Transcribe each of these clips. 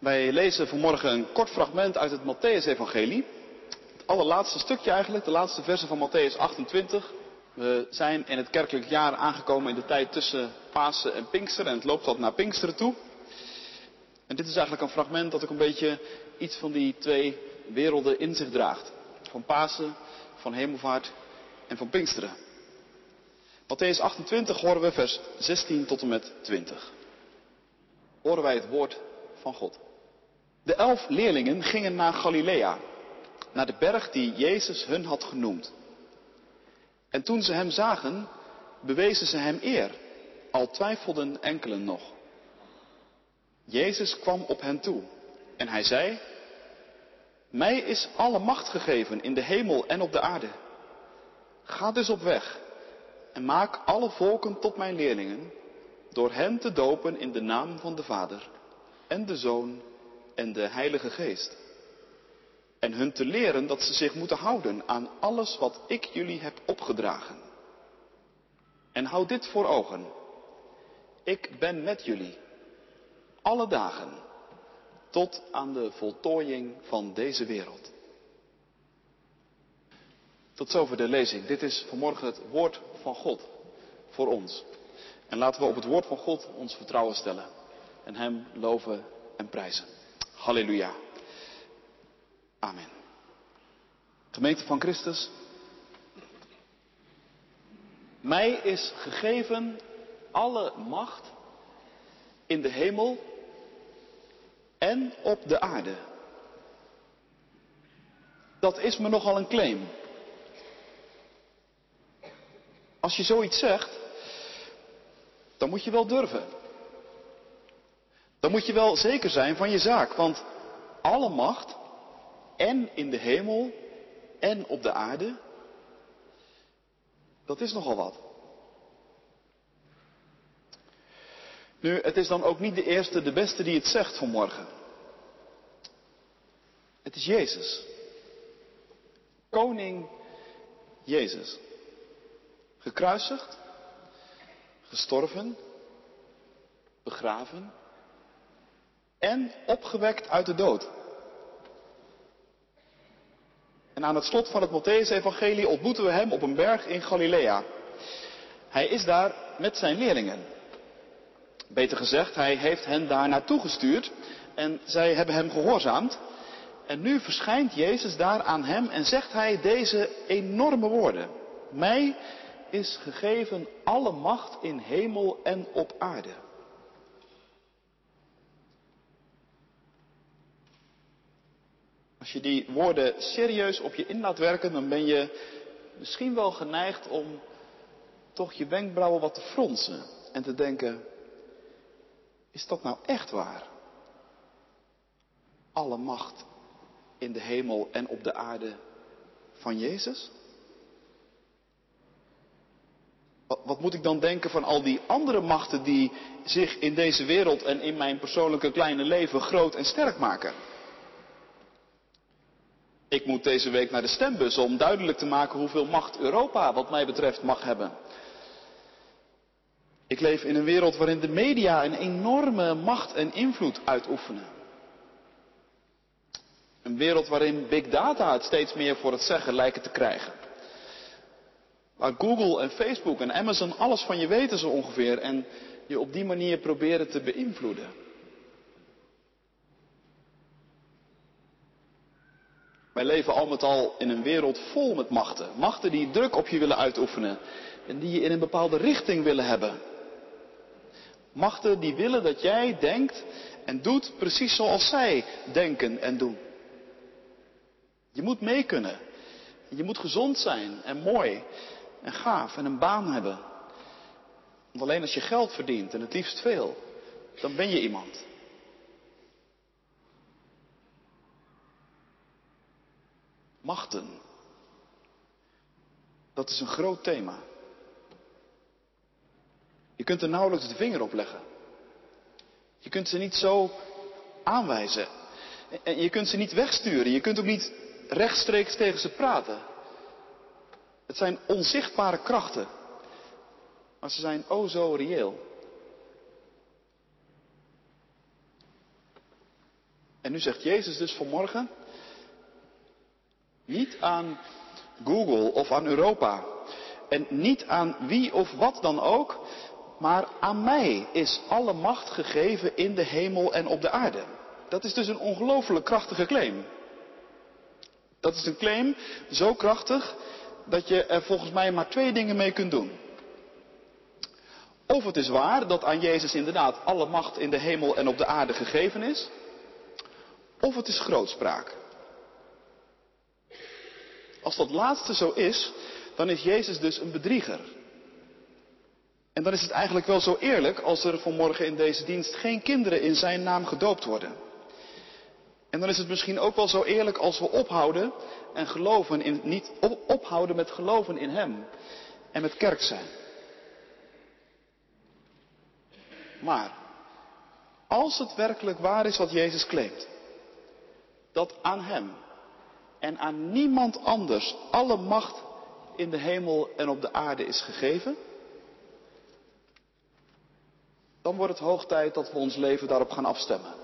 Wij lezen vanmorgen een kort fragment uit het Matthäus-evangelie. Het allerlaatste stukje eigenlijk, de laatste versen van Matthäus 28. We zijn in het kerkelijk jaar aangekomen in de tijd tussen Pasen en Pinksteren en het loopt wat naar Pinksteren toe. En dit is eigenlijk een fragment dat ook een beetje iets van die twee werelden in zich draagt. Van Pasen, van Hemelvaart en van Pinksteren. Matthäus 28 horen we vers 16 tot en met 20. Horen wij het woord van God. De elf leerlingen gingen naar Galilea, naar de berg die Jezus hun had genoemd. En toen ze hem zagen, bewezen ze hem eer, al twijfelden enkelen nog. Jezus kwam op hen toe en hij zei, Mij is alle macht gegeven in de hemel en op de aarde. Ga dus op weg en maak alle volken tot mijn leerlingen, door hen te dopen in de naam van de Vader en de Zoon en de Heilige Geest. En hun te leren dat ze zich moeten houden aan alles wat ik jullie heb opgedragen. En houd dit voor ogen. Ik ben met jullie alle dagen tot aan de voltooiing van deze wereld. Tot zover de lezing. Dit is vanmorgen het woord van God voor ons. En laten we op het woord van God ons vertrouwen stellen en Hem loven en prijzen. Halleluja. Amen. Gemeente van Christus. Mij is gegeven alle macht in de hemel en op de aarde. Dat is me nogal een claim. Als je zoiets zegt, dan moet je wel durven. Dan moet je wel zeker zijn van je zaak, want alle macht, en in de hemel en op de aarde, dat is nogal wat. Nu, het is dan ook niet de eerste, de beste die het zegt vanmorgen. Het is Jezus. Koning Jezus. Gekruisigd, gestorven, begraven en opgewekt uit de dood. En aan het slot van het Matthäus-evangelie ontmoeten we hem op een berg in Galilea. Hij is daar met zijn leerlingen. Beter gezegd, hij heeft hen daar naartoe gestuurd en zij hebben hem gehoorzaamd. En nu verschijnt Jezus daar aan hem en zegt hij deze enorme woorden. Mij is gegeven alle macht in hemel en op aarde. Als je die woorden serieus op je in laat werken, dan ben je misschien wel geneigd om toch je wenkbrauwen wat te fronsen en te denken, is dat nou echt waar? Alle macht in de hemel en op de aarde van Jezus? Wat moet ik dan denken van al die andere machten die zich in deze wereld en in mijn persoonlijke kleine leven groot en sterk maken? Ik moet deze week naar de stembus om duidelijk te maken hoeveel macht Europa wat mij betreft mag hebben. Ik leef in een wereld waarin de media een enorme macht en invloed uitoefenen. Een wereld waarin big data het steeds meer voor het zeggen lijken te krijgen. Waar Google en Facebook en Amazon alles van je weten zo ongeveer en je op die manier proberen te beïnvloeden. Wij leven al met al in een wereld vol met machten. Machten die druk op je willen uitoefenen en die je in een bepaalde richting willen hebben. Machten die willen dat jij denkt en doet precies zoals zij denken en doen. Je moet mee kunnen. Je moet gezond zijn en mooi en gaaf en een baan hebben. Want alleen als je geld verdient en het liefst veel, dan ben je iemand. Machten. Dat is een groot thema. Je kunt er nauwelijks de vinger op leggen. Je kunt ze niet zo aanwijzen. En je kunt ze niet wegsturen. Je kunt ook niet rechtstreeks tegen ze praten. Het zijn onzichtbare krachten. Maar ze zijn o zo reëel. En nu zegt Jezus dus vanmorgen, niet aan Google of aan Europa en niet aan wie of wat dan ook, maar aan mij is alle macht gegeven in de hemel en op de aarde. Dat is dus een ongelooflijk krachtige claim. Dat is een claim zo krachtig dat je er volgens mij maar twee dingen mee kunt doen. Of het is waar dat aan Jezus inderdaad alle macht in de hemel en op de aarde gegeven is. Of het is grootspraak. Als dat laatste zo is, dan is Jezus dus een bedrieger. En dan is het eigenlijk wel zo eerlijk als er vanmorgen in deze dienst geen kinderen in zijn naam gedoopt worden. En dan is het misschien ook wel zo eerlijk als we ophouden en geloven in, niet ophouden met geloven in Hem en met kerk zijn. Maar als het werkelijk waar is wat Jezus claimt, dat aan Hem en aan niemand anders alle macht in de hemel en op de aarde is gegeven, dan wordt het hoog tijd dat we ons leven daarop gaan afstemmen.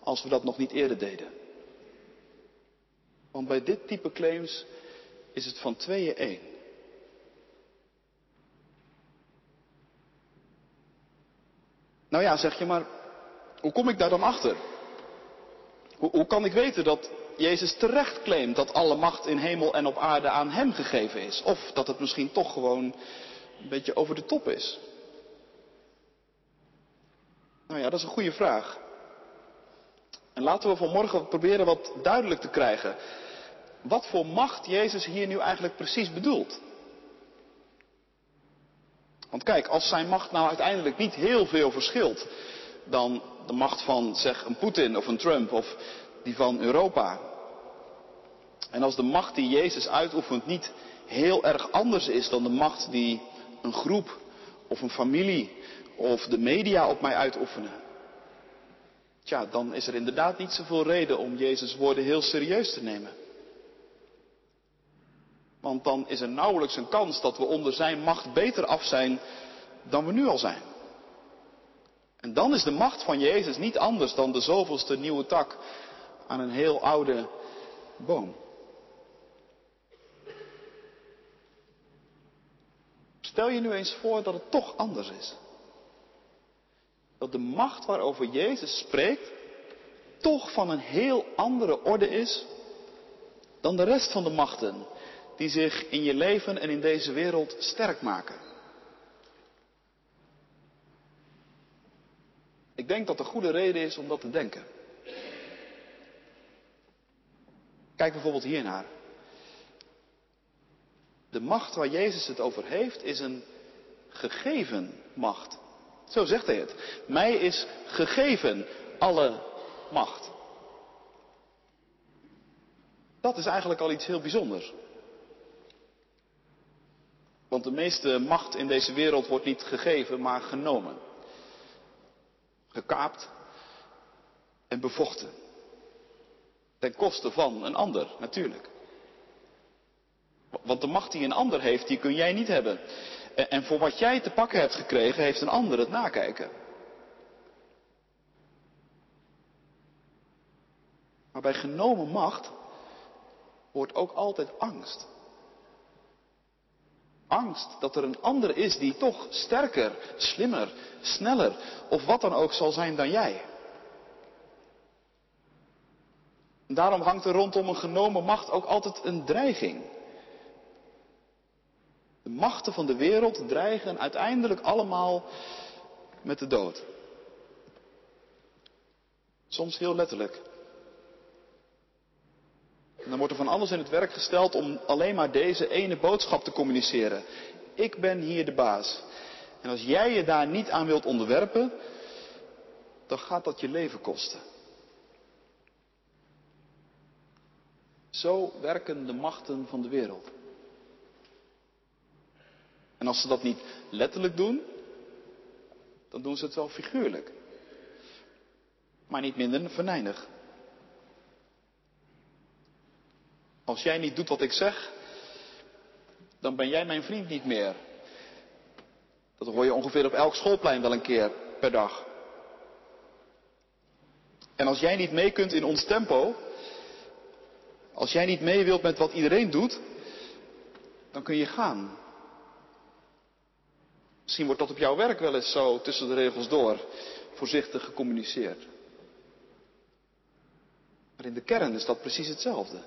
Als we dat nog niet eerder deden. Want bij dit type claims is het van tweeën één. Nou ja, zeg je maar, hoe kom ik daar dan achter? Hoe, hoe kan ik weten dat Jezus terecht claimt dat alle macht in hemel en op aarde aan Hem gegeven is? Of dat het misschien toch gewoon een beetje over de top is? Nou ja, dat is een goede vraag. En laten we vanmorgen proberen wat duidelijk te krijgen. Wat voor macht Jezus hier nu eigenlijk precies bedoelt. Want kijk, als zijn macht nou uiteindelijk niet heel veel verschilt dan de macht van zeg een Poetin of een Trump of die van Europa. En als de macht die Jezus uitoefent niet heel erg anders is dan de macht die een groep of een familie of de media op mij uitoefenen. Tja, dan is er inderdaad niet zoveel reden om Jezus' woorden heel serieus te nemen. Want dan is er nauwelijks een kans dat we onder zijn macht beter af zijn dan we nu al zijn. En dan is de macht van Jezus niet anders dan de zoveelste nieuwe tak aan een heel oude boom. Stel je nu eens voor dat het toch anders is. Dat de macht waarover Jezus spreekt toch van een heel andere orde is dan de rest van de machten die zich in je leven en in deze wereld sterk maken. Ik denk dat er goede reden is om dat te denken. Kijk bijvoorbeeld hiernaar. De macht waar Jezus het over heeft is een gegeven macht. Zo zegt hij het. Mij is gegeven alle macht. Dat is eigenlijk al iets heel bijzonders. Want de meeste macht in deze wereld wordt niet gegeven, maar genomen. Gekaapt en bevochten. Ten koste van een ander, natuurlijk. Want de macht die een ander heeft, die kun jij niet hebben. En voor wat jij te pakken hebt gekregen, heeft een ander het nakijken. Maar bij genomen macht hoort ook altijd angst. Angst dat er een ander is die toch sterker, slimmer, sneller of wat dan ook zal zijn dan jij. En daarom hangt er rondom een genomen macht ook altijd een dreiging. De machten van de wereld dreigen uiteindelijk allemaal met de dood. Soms heel letterlijk. En dan wordt er van alles in het werk gesteld om alleen maar deze ene boodschap te communiceren. Ik ben hier de baas. En als jij je daar niet aan wilt onderwerpen, dan gaat dat je leven kosten. Zo werken de machten van de wereld. En als ze dat niet letterlijk doen, dan doen ze het wel figuurlijk. Maar niet minder venijnig. Als jij niet doet wat ik zeg, dan ben jij mijn vriend niet meer. Dat hoor je ongeveer op elk schoolplein wel een keer per dag. En als jij niet mee kunt in ons tempo, als jij niet mee wilt met wat iedereen doet, dan kun je gaan. Misschien wordt dat op jouw werk wel eens zo tussen de regels door voorzichtig gecommuniceerd. Maar in de kern is dat precies hetzelfde.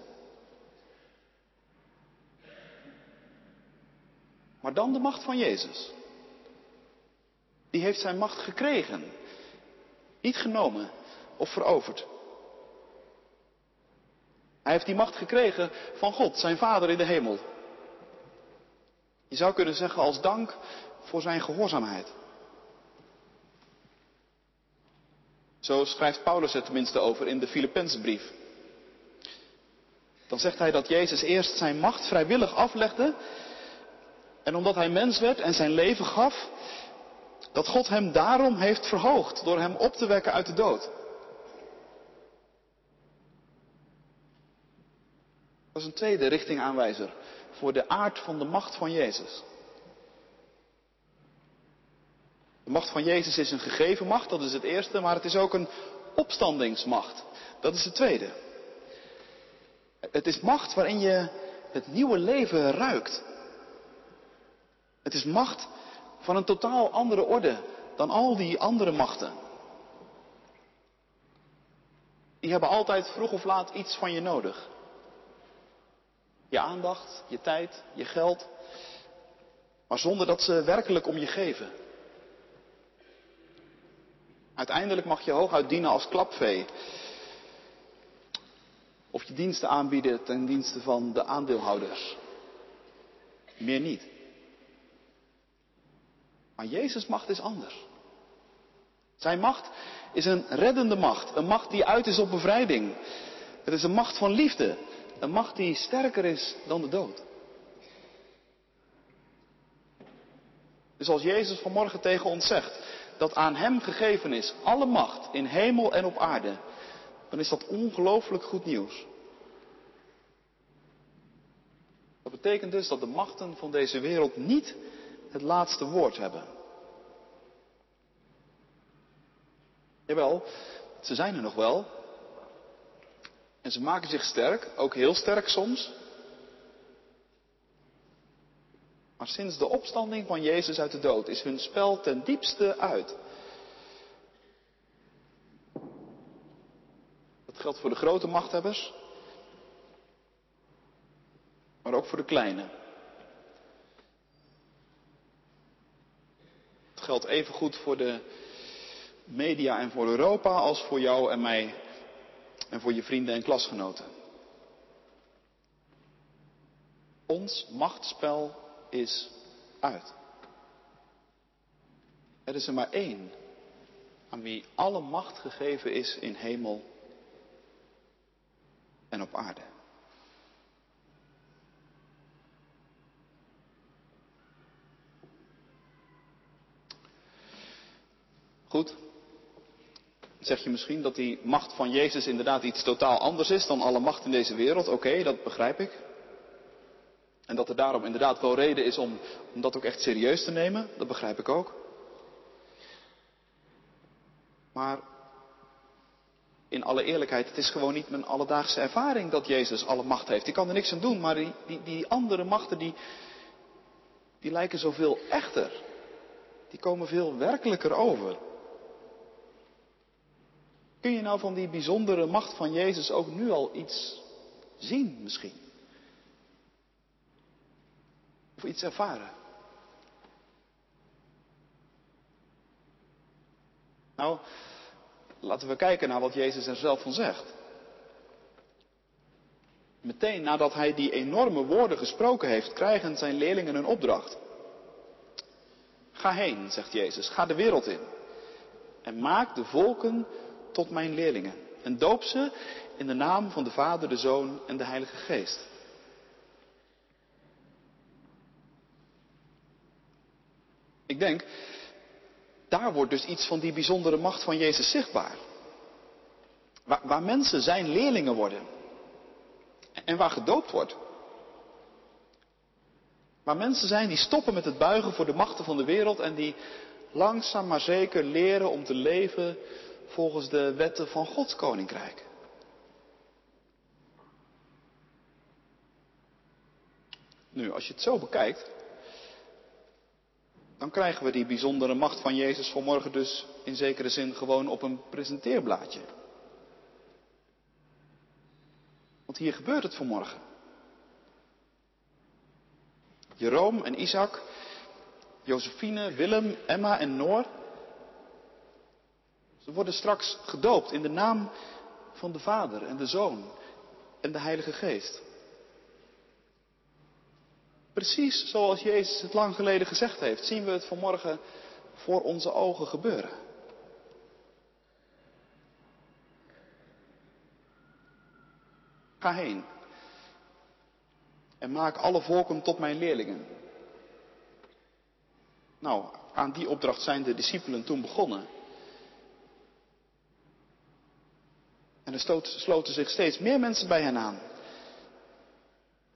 Maar dan de macht van Jezus. Die heeft zijn macht gekregen. Niet genomen of veroverd. Hij heeft die macht gekregen van God, zijn Vader in de hemel. Je zou kunnen zeggen als dank voor zijn gehoorzaamheid. Zo schrijft Paulus het tenminste over in de Filippenzenbrief. Dan zegt hij dat Jezus eerst zijn macht vrijwillig aflegde. En omdat hij mens werd en zijn leven gaf, dat God hem daarom heeft verhoogd door hem op te wekken uit de dood. Dat is een tweede richtingaanwijzer voor de aard van de macht van Jezus. De macht van Jezus is een gegeven macht, dat is het eerste, maar het is ook een opstandingsmacht. Dat is het tweede. Het is macht waarin je het nieuwe leven ruikt. Het is macht van een totaal andere orde dan al die andere machten. Die hebben altijd vroeg of laat iets van je nodig. Je aandacht, je tijd, je geld. Maar zonder dat ze werkelijk om je geven. Uiteindelijk mag je hooguit dienen als klapvee. Of je diensten aanbieden ten dienste van de aandeelhouders. Meer niet. Maar Jezus' macht is anders. Zijn macht is een reddende macht. Een macht die uit is op bevrijding. Het is een macht van liefde. Een macht die sterker is dan de dood. Dus als Jezus vanmorgen tegen ons zegt dat aan Hem gegeven is alle macht in hemel en op aarde, dan is dat ongelooflijk goed nieuws. Dat betekent dus dat de machten van deze wereld niet het laatste woord hebben. Jawel, ze zijn er nog wel. En ze maken zich sterk, ook heel sterk soms. Maar sinds de opstanding van Jezus uit de dood is hun spel ten diepste uit. Dat geldt voor de grote machthebbers, maar ook voor de kleine. Het geldt even goed voor de media en voor Europa als voor jou en mij en voor je vrienden en klasgenoten. Ons machtsspel is uit. Er is er maar één aan wie alle macht gegeven is in hemel en op aarde. Goed. Zeg je misschien dat die macht van Jezus inderdaad iets totaal anders is dan alle macht in deze wereld? Oké, dat begrijp ik. En dat er daarom inderdaad wel reden is om, om dat ook echt serieus te nemen, dat begrijp ik ook. Maar in alle eerlijkheid, het is gewoon niet mijn alledaagse ervaring dat Jezus alle macht heeft. Ik kan er niks aan doen, maar die, die, die andere machten die, die lijken zoveel echter. Die komen veel werkelijker over. Kun je nou van die bijzondere macht van Jezus ook nu al iets zien misschien? Of iets ervaren? Nou, laten we kijken naar wat Jezus er zelf van zegt. Meteen nadat hij die enorme woorden gesproken heeft, krijgen zijn leerlingen een opdracht. Ga heen, zegt Jezus, ga de wereld in. En maak de volken tot mijn leerlingen. En doop ze in de naam van de Vader, de Zoon en de Heilige Geest. Ik denk, daar wordt dus iets van die bijzondere macht van Jezus zichtbaar. Waar, waar mensen zijn leerlingen worden. En waar gedoopt wordt. Waar mensen zijn die stoppen met het buigen voor de machten van de wereld en die langzaam maar zeker leren om te leven volgens de wetten van Gods koninkrijk. Nu, als je het zo bekijkt, dan krijgen we die bijzondere macht van Jezus vanmorgen dus in zekere zin gewoon op een presenteerblaadje. Want hier gebeurt het vanmorgen. Jeroen en Isaac, Josephine, Willem, Emma en Noor. Ze worden straks gedoopt in de naam van de Vader en de Zoon en de Heilige Geest. Precies zoals Jezus het lang geleden gezegd heeft, zien we het vanmorgen voor onze ogen gebeuren. Ga heen en maak alle volken tot mijn leerlingen. Nou, aan die opdracht zijn de discipelen toen begonnen. En er sloten zich steeds meer mensen bij hen aan.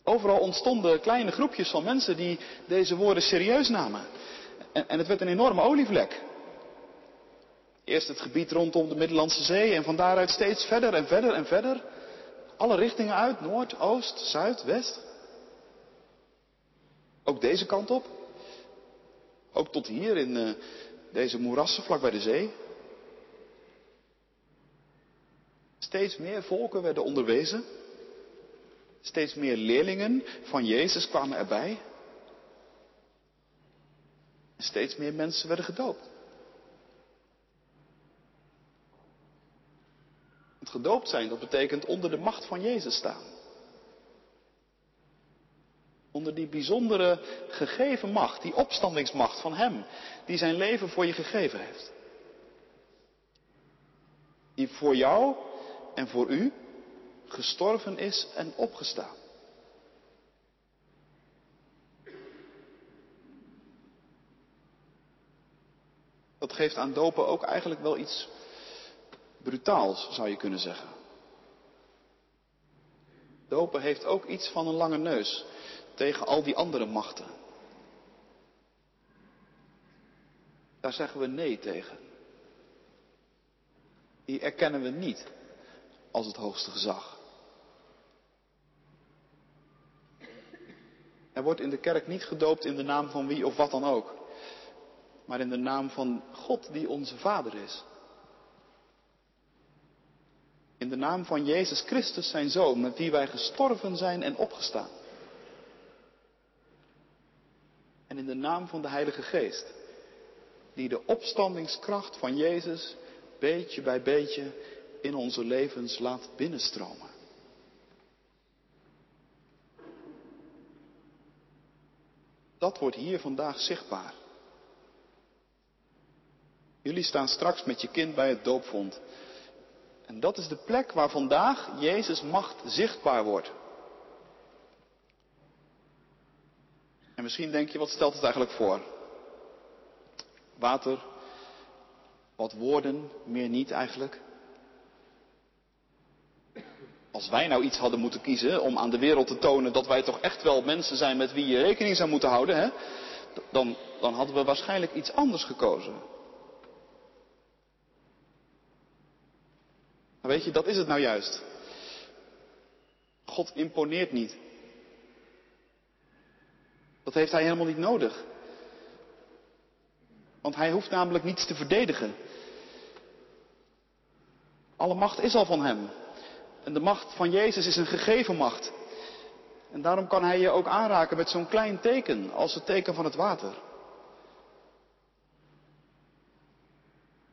Overal ontstonden kleine groepjes van mensen die deze woorden serieus namen. En, en het werd een enorme olievlek. Eerst het gebied rondom de Middellandse Zee en van daaruit steeds verder en verder en verder. Alle richtingen uit, noord, oost, zuid, west. Ook deze kant op. Ook tot hier in uh, deze moerassen vlak bij de zee. Steeds meer volken werden onderwezen. Steeds meer leerlingen van Jezus kwamen erbij. Steeds meer mensen werden gedoopt. Het gedoopt zijn, dat betekent onder de macht van Jezus staan. Onder die bijzondere gegeven macht, die opstandingsmacht van Hem, die zijn leven voor je gegeven heeft. Die voor jou en voor u gestorven is en opgestaan. Dat geeft aan dopen ook eigenlijk wel iets brutaals, zou je kunnen zeggen. Dopen heeft ook iets van een lange neus tegen al die andere machten. Daar zeggen we nee tegen. Die erkennen we niet als het hoogste gezag. Er wordt in de kerk niet gedoopt in de naam van wie of wat dan ook, maar in de naam van God die onze Vader is. In de naam van Jezus Christus, zijn Zoon, met wie wij gestorven zijn en opgestaan. En in de naam van de Heilige Geest, die de opstandingskracht van Jezus beetje bij beetje in onze levens laat binnenstromen. Dat wordt hier vandaag zichtbaar. Jullie staan straks met je kind bij het doopvond. En dat is de plek waar vandaag Jezus macht zichtbaar wordt. En misschien denk je, wat stelt het eigenlijk voor? Water, wat woorden, meer niet eigenlijk. Als wij nou iets hadden moeten kiezen om aan de wereld te tonen dat wij toch echt wel mensen zijn met wie je rekening zou moeten houden, hè, dan, dan hadden we waarschijnlijk iets anders gekozen. Maar weet je, dat is het nou juist. God imponeert niet. Dat heeft hij helemaal niet nodig. Want hij hoeft namelijk niets te verdedigen. Alle macht is al van hem. En de macht van Jezus is een gegeven macht. En daarom kan hij je ook aanraken met zo'n klein teken als het teken van het water.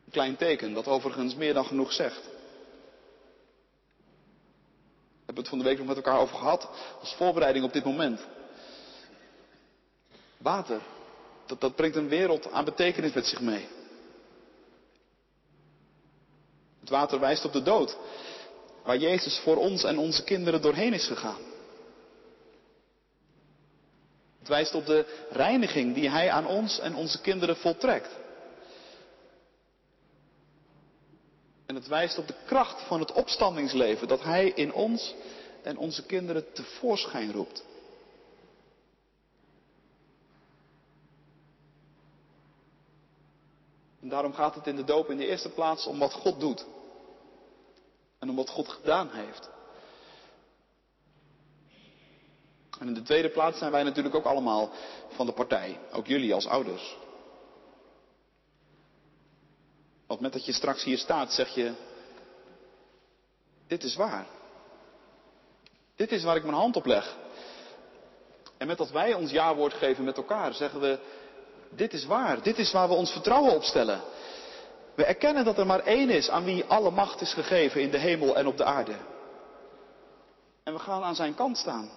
Een klein teken dat overigens meer dan genoeg zegt. We hebben het van de week nog met elkaar over gehad als voorbereiding op dit moment. Water, dat, dat brengt een wereld aan betekenis met zich mee. Het water wijst op de dood, waar Jezus voor ons en onze kinderen doorheen is gegaan. Het wijst op de reiniging die Hij aan ons en onze kinderen voltrekt. En het wijst op de kracht van het opstandingsleven dat Hij in ons en onze kinderen tevoorschijn roept. daarom gaat het in de doop in de eerste plaats om wat God doet. En om wat God gedaan heeft. En in de tweede plaats zijn wij natuurlijk ook allemaal van de partij. Ook jullie als ouders. Want met dat je straks hier staat, zeg je, dit is waar. Dit is waar ik mijn hand op leg. En met dat wij ons ja-woord geven met elkaar, zeggen we, dit is waar, dit is waar we ons vertrouwen op stellen. We erkennen dat er maar één is aan wie alle macht is gegeven in de hemel en op de aarde. En we gaan aan zijn kant staan.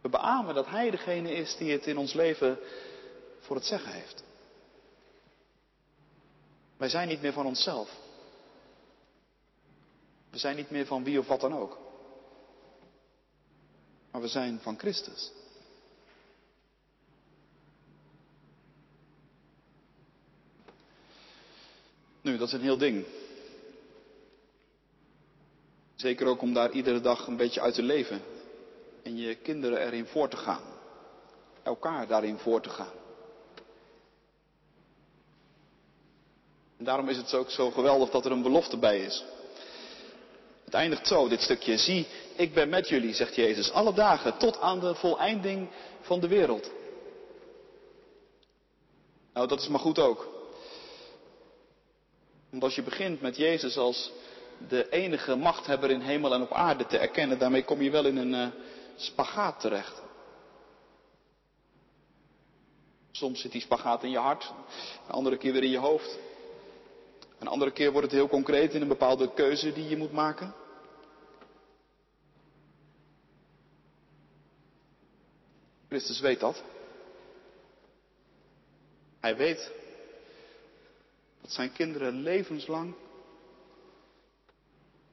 We beamen dat Hij degene is die het in ons leven voor het zeggen heeft. Wij zijn niet meer van onszelf. We zijn niet meer van wie of wat dan ook. Maar we zijn van Christus. Nu, dat is een heel ding. Zeker ook om daar iedere dag een beetje uit te leven. En je kinderen erin voor te gaan. Elkaar daarin voor te gaan. En daarom is het ook zo geweldig dat er een belofte bij is. Het eindigt zo, dit stukje. Zie, ik ben met jullie, zegt Jezus, alle dagen tot aan de voleinding van de wereld. Nou, dat is maar goed ook. Want als je begint met Jezus als de enige machthebber in hemel en op aarde te erkennen, daarmee kom je wel in een uh, spagaat terecht. Soms zit die spagaat in je hart, een andere keer weer in je hoofd. Een andere keer wordt het heel concreet in een bepaalde keuze die je moet maken. Christus weet dat. Hij weet dat zijn kinderen levenslang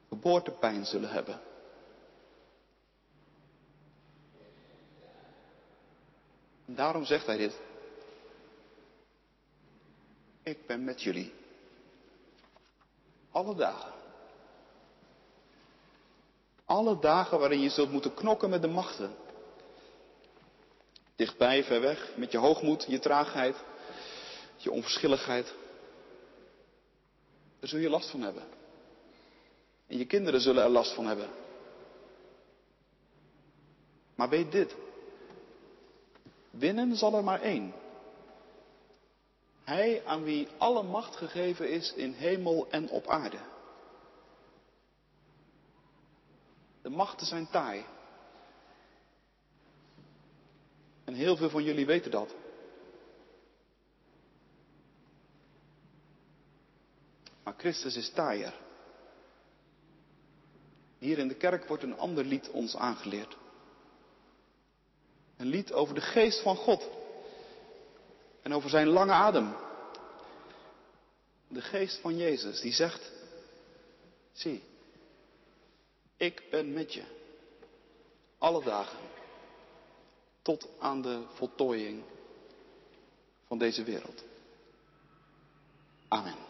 geboortepijn zullen hebben. En daarom zegt hij dit. Ik ben met jullie. Alle dagen. Alle dagen waarin je zult moeten knokken met de machten. Dichtbij, ver weg, met je hoogmoed, je traagheid, je onverschilligheid. Daar zul je last van hebben. En je kinderen zullen er last van hebben. Maar weet dit. Winnen zal er maar één. Hij aan wie alle macht gegeven is in hemel en op aarde. De machten zijn taai. En heel veel van jullie weten dat. Christus is taaier. Hier in de kerk wordt een ander lied ons aangeleerd. Een lied over de geest van God. En over zijn lange adem. De geest van Jezus die zegt, zie, ik ben met je. Alle dagen. Tot aan de voltooiing van deze wereld. Amen.